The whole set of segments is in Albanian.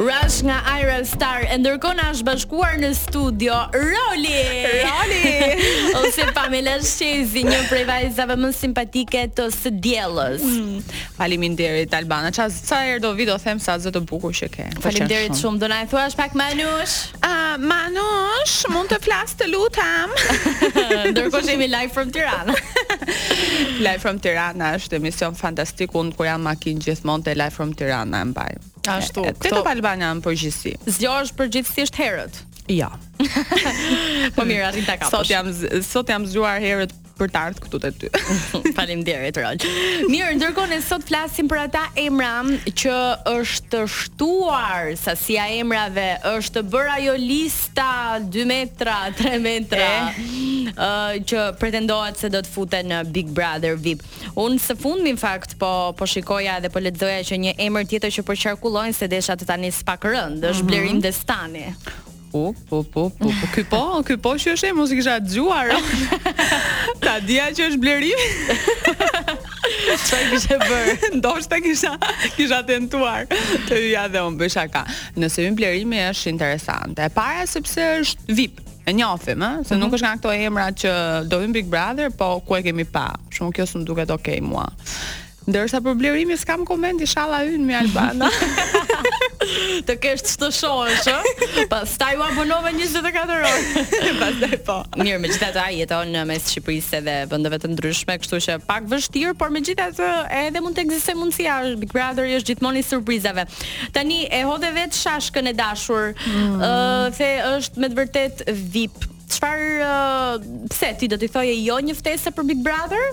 Rush nga Iron Star e ndërkohë na është bashkuar në studio Roli. Roli. Ose Pamela Shezi, një prej vajzave më simpatike të së diellës. Mm. Faleminderit Albana. Ça sa herë do vi do ta them sa zë të bukur që ke. Faleminderit shumë. shumë. Do na e thuash pak Manush? Ah, uh, Manush, mund të flas të lutem. Ndërkohë jemi live from Tirana. live from Tirana është emision fantastik unë kur jam në makinë gjithmonë te live from Tirana e mbaj. Ashtu. Te top Albania në përgjithësi. Zgjohesh përgjithësisht herët. Jo. po mirë, arrin ta kapësh. Sot jam sot jam zgjuar herët për të ardhur këtu te ty. Faleminderit Rol. Mirë, ndërkohë ne sot flasim për ata emra që është shtuar sasia e emrave, është bërë ajo lista 2 metra, 3 metra. Ëh, që pretendohet se do të futen në Big Brother VIP. Unë së fundmi në fakt po po shikoja edhe po lexoja që një emër tjetër që po qarkullon se desha ta nis pak rëndë, është mhm. Blerim Destani. Po, po, po, po, po, ky po, ky po që është emër s'e kisha dëgjuar. Ta dia që është Blerim. Çfarë kishe bërë? Ndoshta kisha kisha tentuar të hyja dhe unë bëj shaka. Nëse hyn Blerimi është interesante. E para sepse është VIP. E njohim, ë, se nuk mhm. është nga këto emra që do hyjnë në Big Brother, po ku e kemi pa. Shumë kjo s'm duket okay mua. Ndërsa për Blerimin s'kam koment, inshallah hyn mi Albana. të kesh të të shohësh, ë? Pastaj u abonove 24 orë. Pastaj po. Mirë, megjithatë ai jeton në mes Shqipërisë edhe vendeve të ndryshme, kështu që pak vështirë, por megjithatë edhe mund të ekzistojë mundësia Big Brother është gjithmonë i surprizave. Tani e hodhe vetë shashkën e dashur. Mm. Ë the është me të vërtetë VIP. Çfarë pse ti do t'i thoje jo një ftese për Big Brother?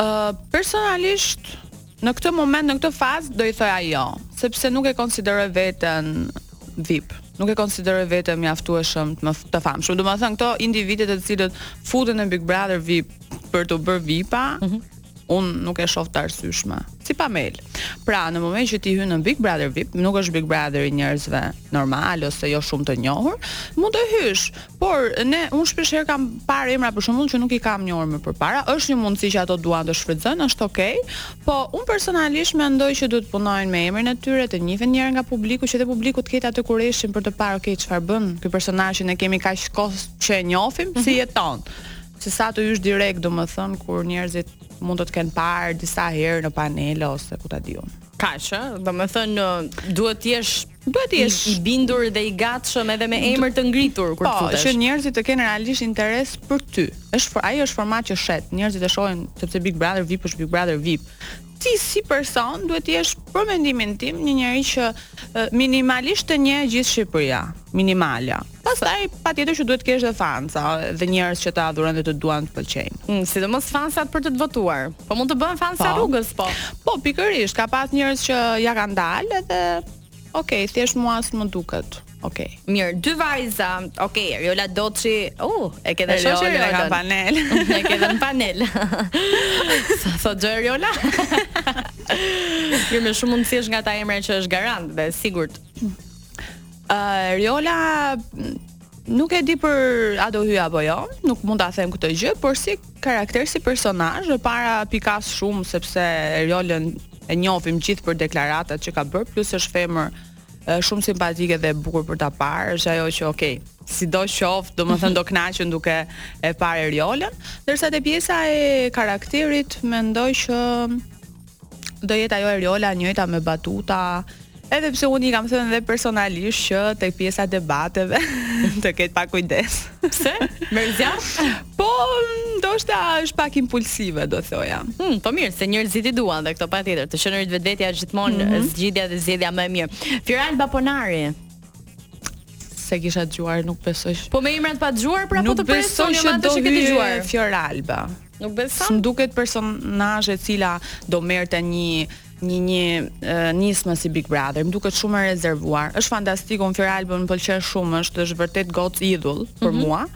Ë personalisht në këtë moment, në këtë fazë do i thoja jo, sepse nuk e konsideroj veten VIP nuk e konsideroj veten mjaftueshëm të më të famshëm. Domethënë këto individët të cilët futen në Big Brother VIP për t'u bërë VIP-a, mm -hmm un nuk e shoh të arsyeshme. Si Pamela. Pra, në moment që ti hyn në Big Brother VIP, nuk është Big Brother i njerëzve normal ose jo shumë të njohur, mund të hysh, por ne un shpesh herë kam parë emra për shembull që nuk i kam njohur më përpara, është një mundësi që ato duan të shfrytëzojnë, është okay, po un personalisht mendoj që duhet të punojnë me emrin e tyre, të njihen njëherë nga publiku që dhe publiku të ketë atë kureshtje për të parë okay çfarë bën ky personazh që ne kemi kaq kohë që e njohim, mm -hmm. si mhm. jeton. Se sa të hysh direkt, domethënë kur njerëzit mund të të kenë parë disa herë në panele ose ku ta di unë. Kaq, ë, domethënë duhet të jesh duhet të jesh i, i bindur dhe i gatshëm edhe me emër të ngritur kur po, të futesh. Po, që njerëzit të kenë realisht interes për ty. Është for, ai është format që shet, njerëzit e shohin sepse Big Brother VIP është Big Brother VIP. Ti si person duhet të jesh për mendimin tim një njeri që minimalisht të njeh gjithë Shqipëria, minimalja. Pastaj patjetër që duhet të kesh dhe fansa dhe njerëz që të adhurojnë dhe të duan të pëlqejnë. Mm, sidomos fansat për të të votuar. Po mund të bëhen fansa po. rrugës, po. Po pikërisht, ka pas njerëz që ia kanë dalë edhe ok, thjesht mua s'më duket. Ok. Mirë, dy vajza. Ok, Eriola Doçi. Uh, e ke dhe shoqe Eriolën në panel. e ke dhe në panel. S'thotë jo Eriola? Mirë, më shumë mundësisht nga ata emra që është garant dhe sigurt. Uh, Eriola nuk e di për a do hyj apo jo, nuk mund ta them këtë gjë, por si karakter si personazh e parapikas shumë sepse Eriolën e njohim gjithë për deklaratat që ka bërë, plus është femër shumë simpatike dhe e bukur për ta parë, është ajo që ok, sido qoftë, domethënë do knaqen duke e parë Eriolën, ndërsa te pjesa e karakterit, mendoj që do jetë ajo Eriola e njëjta me batuta, edhe pse unë i kam thënë dhe personalisht që tek pjesa e debateve të ketë pak kujdes. Pse? Merr zjarr? po, ndoshta është pak impulsive, do thoja. Hmm, po mirë, se njerëzit i duan dhe këto patjetër, të qenurit vetvetja është gjithmonë mm -hmm. zgjidhja dhe zgjedhja më e mirë. Fioralba Ponari, s'e kisha dëgjuar, nuk besoj. Po me emra të padëgjuar, pra po të presim, nuk besoj që do të Fioralba. Nuk beson. S'm duket personazh e cila do merrte një një një uh, nismë si Big Brother. Më duket shumë e rezervuar. Është fantastike, unë Fioralbën më pëlqen shumë, është është vërtet goc idhull për mm -hmm. mua,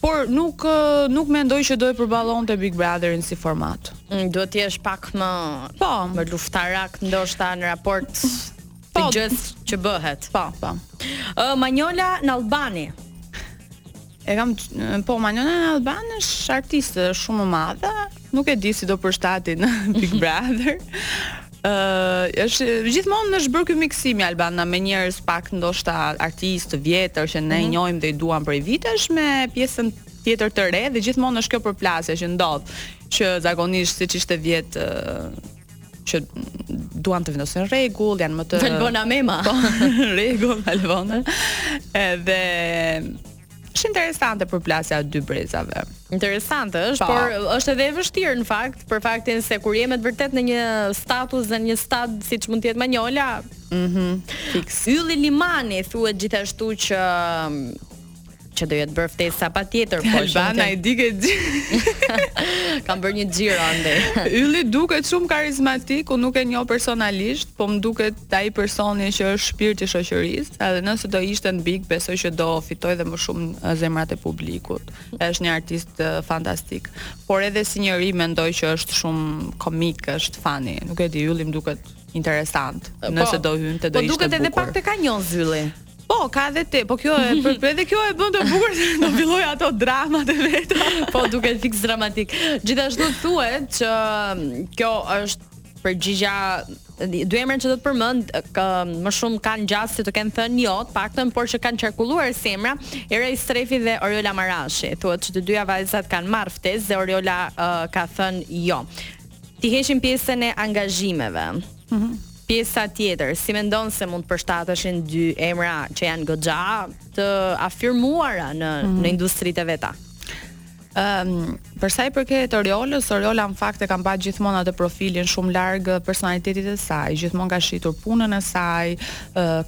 por nuk uh, nuk mendoj që do e përballonte Big Brotherin si format. Mm, duhet të jesh pak më po, më luftarake ndoshta në raport po, me gjithë që bëhet. Po, po. Ë uh, Manjola Nallbani. E kam po Manjola Nallbani është artiste shumë e madhe, nuk e di si do përshtatej në Big Brother. Ë, uh, është gjithmonë është bërë ky miksim i Albanias me njerëz pak ndoshta artistë të vjetër që ne mm -hmm. njohim dhe i duam prej vitesh me pjesën tjetër të re dhe gjithmonë është kjo përplasja që ndodh që zakonisht siç ishte vjet uh, që duan të vendosin rregull, janë më të Albana Mema. Po, rregull Albana. Edhe është interesante përplasja e dy brezave. Interesante është, pa. Po. por është edhe e vështirë në fakt për faktin se kur je me të vërtet në një status dhe një stad siç mund të jetë Manjola. Mhm. Mm Fiks. Ylli Limani thuhet gjithashtu që që do jetë bërë ftesë patjetër po Albana e di kam bërë një xhiro andej Ylli duket shumë karizmatik unë nuk e njoh personalisht po më duket ai personi që është shpirti i shoqërisë edhe nëse do ishte në big besoj që do fitojë dhe më shumë zemrat e publikut është një artist fantastik por edhe si njeri mendoj që është shumë komik është fani nuk e di Ylli më duket interesant. Po, Nëse do hynte do ishte bukur. Po duket edhe pak tekanjoz Ylli. Po, ka edhe teka, po kjo e për, edhe kjo e bën të bukur se do fillojë ato dramat e veta. po duket fiks dramatik. Gjithashtu thuhet që mm, kjo është përgjigja dy emrat që do të përmend, më shumë kanë gjasa të kenë thënë jo, të paktën por që kanë qarkulluar si emra, Era Istrefi dhe Oriola Marashi. Thuhet që të dyja vajzat kanë marrë ftesë dhe Oriola uh, ka thënë jo. T'i heqim pjesën e angazhimeve. Pjesa tjetër, si mendon se mund të përshtateshin dy emra që janë goxha të afirmuara në mm -hmm. në industritë e veta? Ëm, um, për sa i përket Oriolës, Oriola në fakt e ka mbajtur gjithmonë atë profilin shumë larg personalitetit të saj, gjithmonë ka shitur punën e saj,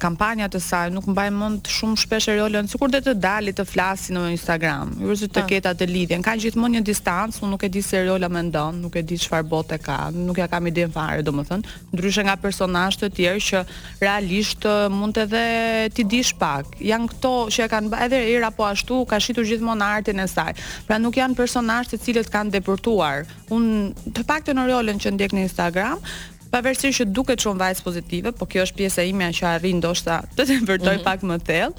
kampanjat e saj nuk mbaj mend shumë shpesh Oriolën, sikur dhe të dalë të flasë në Instagram. Jo vërtet të ketë atë lidhjen. Ka gjithmonë një distancë, unë nuk e di se ç'Oriola mendon, nuk e di çfarë bote ka, nuk ja kam idenë fare, domethënë, ndryshe nga personazhe të tjerë që realisht mund edhe t'i dish pak. Janë këto që e kanë edhe Era po ashtu ka shitur gjithmonë artin e saj. Pra nuk janë personazhe të cilët kanë depërtuar. Unë të paktën Oriolën që ndjek në Instagram, Pavarësisht që duket shumë vajzë pozitive, po kjo është pjesa ime që arrij ndoshta të depërtoj mm -hmm. pak më thellë.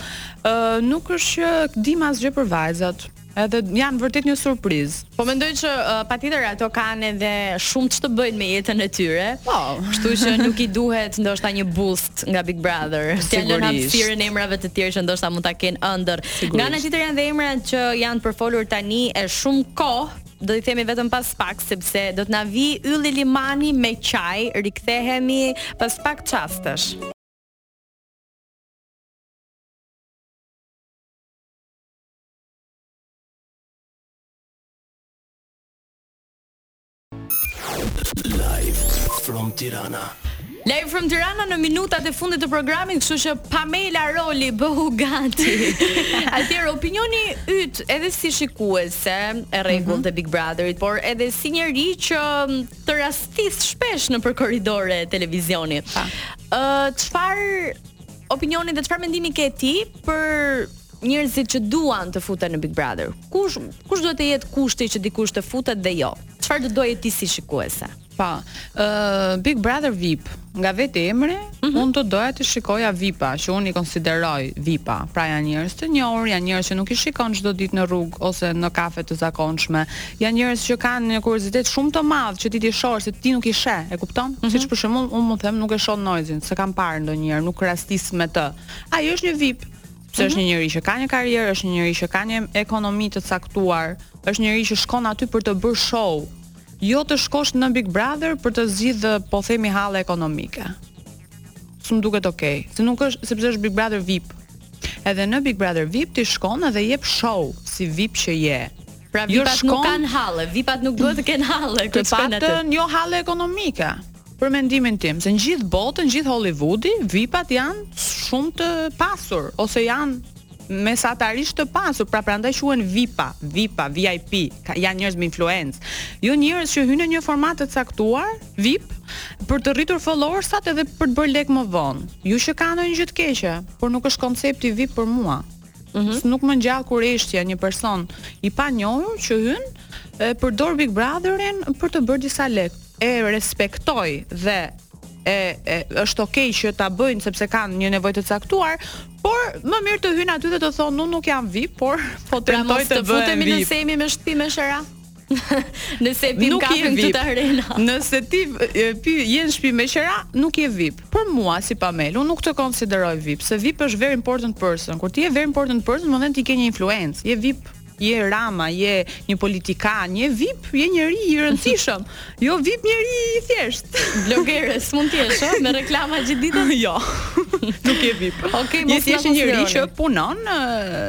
Ë uh, nuk është që dim asgjë për vajzat. Edhe janë vërtet një surprizë. Po mendoj që uh, patjetër ato kanë edhe shumë ç'të bëjnë me jetën e tyre. Po, kështu që nuk i duhet ndoshta një boost nga Big Brother. T'i lënë hapësirën emrave të tjerë që ndoshta mund ta kenë ëndërr. Nga ana tjetër janë dhe emra që janë përfolur tani e shumë kohë Do t'i themi vetëm pas pak sepse do të na vijë Ylli Limani me Qaj, rikthehemi pas pak çastesh. Live from Tirana. Live from Tirana në minutat e fundit të programit, kështu që Pamela Roli bëhu gati. Atëherë opinioni yt edhe si shikuese e rregullt mhm. e Big Brotherit, por edhe si njeri që të rastisin shpesh nëpër korridore televizioni. Ë çfarë opinioni dhe çfarë mendimi ke ti për njerëzit që duan të futen në Big Brother. Kush kush duhet të jetë kushti që dikush të futet dhe jo? Çfarë do doje ti si shikuese? Pa, po, uh, Big Brother VIP, nga vetë emri, mm -hmm. unë do doja të shikoja VIP-a, që unë i konsideroj VIP-a. Pra janë njerëz të njohur, janë njerëz që nuk i shikon çdo ditë në rrugë ose në kafe të zakonshme. Janë njerëz që kanë një kuriozitet shumë të madh që ti t'i shohësh se ti nuk i sheh, e kupton? Mm -hmm. Siç për shembull, unë mund të them nuk e shoh Noizin, s'e kam parë ndonjëherë, nuk rastis me të. Ai është një VIP, Se është një mhm. njeri që ka një karrierë, është një njeri që ka një ekonomi të caktuar, është një njeri që shkon aty për të bërë show, Jo të shkosh në Big Brother për të zgjidh po themi halle ekonomike. S'më duket okay, se nuk është sepse është Big Brother VIP. Edhe në Big Brother VIP ti shkon edhe jep show si VIP që je. Pra jo VIP-at nuk kanë halle, VIP-at nuk duhet të kenë halle kur shkojnë aty. Të paktën jo halle ekonomike. Për mendimin tim, se në gjithë botën, gjithë Hollywoodi, VIP-at janë shumë të pasur ose janë mesatarisht të pasur, pra prandaj quhen VIP-a, VIP-a, VIP-a, janë njerëz me influencë. Jo njerëz që hyjnë në një format të caktuar, VIP, për të rritur followersat edhe për të bërë lek më vonë. Jo që ka ndonjë gjë të keqe, por nuk është koncepti VIP për mua. Mm -hmm. Nuk më ngjall kureshtje një person i panjohur që hyn e përdor Big Brotherin për të bërë disa lek. E respektoj dhe e, e është okay që ta bëjnë sepse kanë një nevojë të caktuar, Por më mirë të hyjnë aty dhe të thonë unë nuk jam VIP, por po pra tentoj të bëhem VIP. Pra mos të futemi në semi me shtëpi me shëra. Nëse ti nuk je vip të arena. Nëse ti je në shtëpi me qera, nuk je vip. Për mua si Pamel, unë nuk të konsideroj vip, se vip është very important person. Kur ti je very important person, më thënë ti ke një influencë, je vip Je Rama, je një politikan, je VIP, je njeri i rëndësishëm. Jo VIP njeri i thjeshtë. Blogere, s'mund të jesh, me reklama gjithë ditën? jo. Nuk je VIP. Okej, okay, mund të jesh një njeri që punon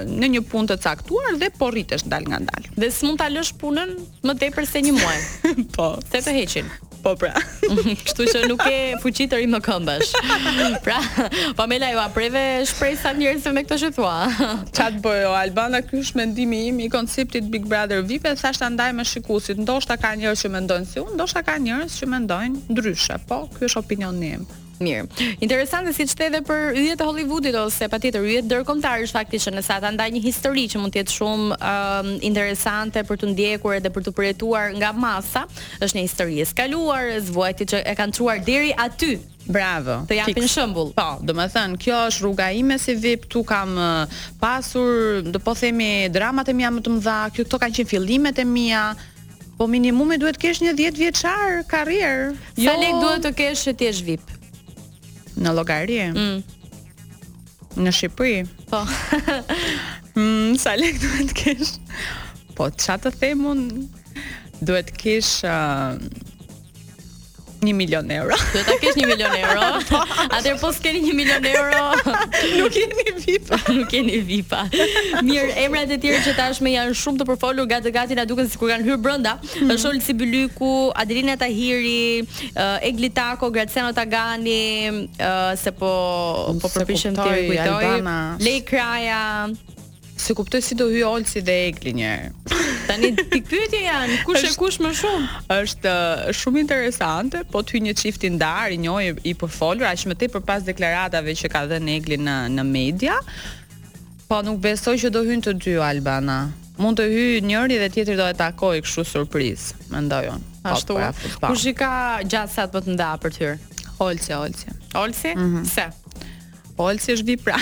në një punë të caktuar dhe po rritesh dalëngadalë. Dhe s'mund ta lësh punën Më tepër se një muaj. po. Se të heqin. Po pra. Kështu që nuk ke fuqi të rrimë këmbash. Pra, Pamela ua preve shpresat njerëzve me këtë që thua. Ça t'bëj o Albana, ky është mendimi im i konceptit Big Brother VIP, thash ta ndaj me shikuesit. Ndoshta ka njerëz që mendojnë si unë, ndoshta ka njerëz që mendojnë ndryshe. Po, ky është opinioni im. Mirë. Interesante siç the edhe për yjet e Hollywoodit ose patjetër yjet ndërkombëtar është fakti që nëse ata ndajnë një histori që mund të jetë shumë uh, interesante për t'u ndjekur edhe për t'u përjetuar nga masa, është një histori e së kaluarës, vuajtje që e kanë çuar deri aty. Bravo. Të japin shembull. Po, domethënë, kjo është rruga ime si VIP, ktu kam pasur, do po themi, dramat e mia më të mëdha, këto kanë qenë fillimet e mia, Po minimumi duhet të kesh një 10 vjeçar karrierë. Jo... Sa lek duhet të kesh që të jesh VIP? Në llogari. Mm. Në Shqipëri. Po. mm, sa lek duhet të kesh? Po, ça të them unë? Duhet të kesh uh, 1 milion euro. Do ta kesh 1 milion euro. Po. Atëherë po s'keni 1 milion euro. Nuk jeni VIP. Nuk jeni VIP. Mirë, emrat e tjerë që tashmë janë shumë të përfolur, gati gati na duken sikur kanë hyrë brenda. Mm -hmm. Është Olsi Bylyku, Adelina Tahiri, uh, eh, Egli Tako, Graciano Tagani, uh, se po po përpiqem të kujtoj. Lej Kraja, S'e kuptoj si do hyjë Olsi dhe Egli një herë. Tani pikëpyetje janë, kush e kush më shumë? Është uh, shumë interesante, po të hyjë një çift i ndarë, i njohur, i përfolur, aq më tepër pas deklaratave që ka dhënë Egli në në media. Po nuk besoj që do hyjnë të dy Albana. Mund të hyjë njëri dhe tjetri do e takojë kështu surprizë, mendoj unë. Po, Ashtu. pra, futboll. Kush i ka gjasat më të mëdha për të hyrë? Olsi, Olsi. Olsi? Mhm. Se. Olsi është VIP pra.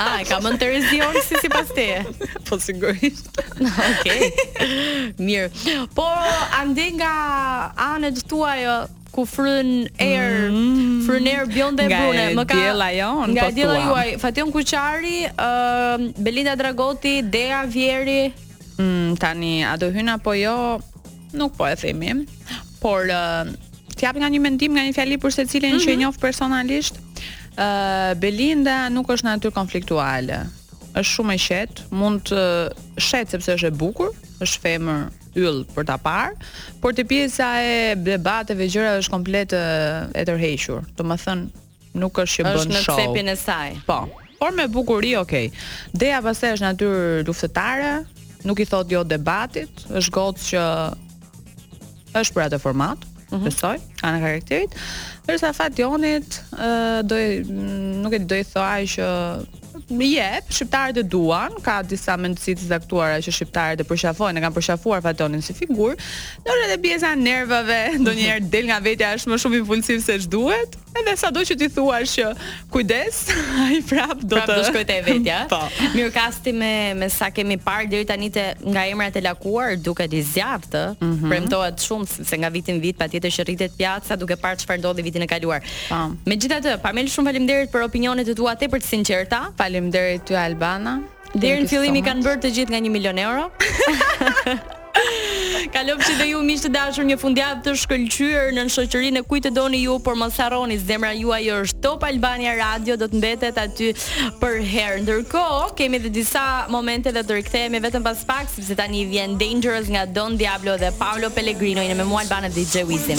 ah, e ka më me terezi Olsi sipas teje. po sigurisht. Okej. Mirë. Po andej nga anët tuaja ku fryn erë, mm, fryn erë bjonde brune, më ka diella jon, nga po diella juaj, Fation Kuqari, uh, Belinda Dragoti, Dea Vieri. Mm, tani a do hyn apo jo? Nuk po e themi dot, por uh, të jap nga një mendim, nga një fjali për secilin mm -hmm. që i mhm. njof personalisht, uh, Belinda nuk është natyrë konfliktuale. Është shumë e qetë, mund të shesë sepse është e bukur, është femër yll për ta parë, por te pjesa e debateve gjëra është komplet e tërhequr. Domethënë, Nuk është që bën show. Është në cepin e saj. Po. Por me bukuri, okay. Dea pastaj është natyrë luftëtare, nuk i thotë jo debatit, është gocë që është për atë format, mm -hmm. besoj, ana karakterit. Ndërsa Fationit, ë do nuk e di do i thoja që Më jep, shqiptarët e duan, ka disa mendësi të caktuara që shqiptarët e përqafojnë, e kanë përqafuar Fationin si figurë, ndonëse edhe pjesa e nervave ndonjëherë del nga vetja është më shumë impulsiv se ç'duhet. Edhe sado që t'i thuash që kujdes, ai prap do prap të do shkojë te vetja. po. Mirë kasti me me sa kemi parë deri tani te nga emrat e lakuar duket i zjarrtë. Mm -hmm. Premtohet shumë se nga viti në vit patjetër që rritet pjaca duke parë çfarë ndodhi vitin e kaluar. Po. Megjithatë, Pamel shumë faleminderit për opinionet e tua tepër të sinqerta. Faleminderit ty Albana. Deri në fillim i kanë bërë të gjithë nga 1 milion euro. Kalofshi dhe ju miq të dashur një fundjavë të shkëlqyer në shoqërinë e kujt të doni ju, por mos harroni zemra juaj është Top Albania Radio do të mbetet aty për herë. Ndërkohë, kemi edhe disa momente dhe do rikthehemi vetëm pas pak sepse tani vjen Dangerous nga Don Diablo dhe Paolo Pellegrino jeni me mua Albana DJ Wizin.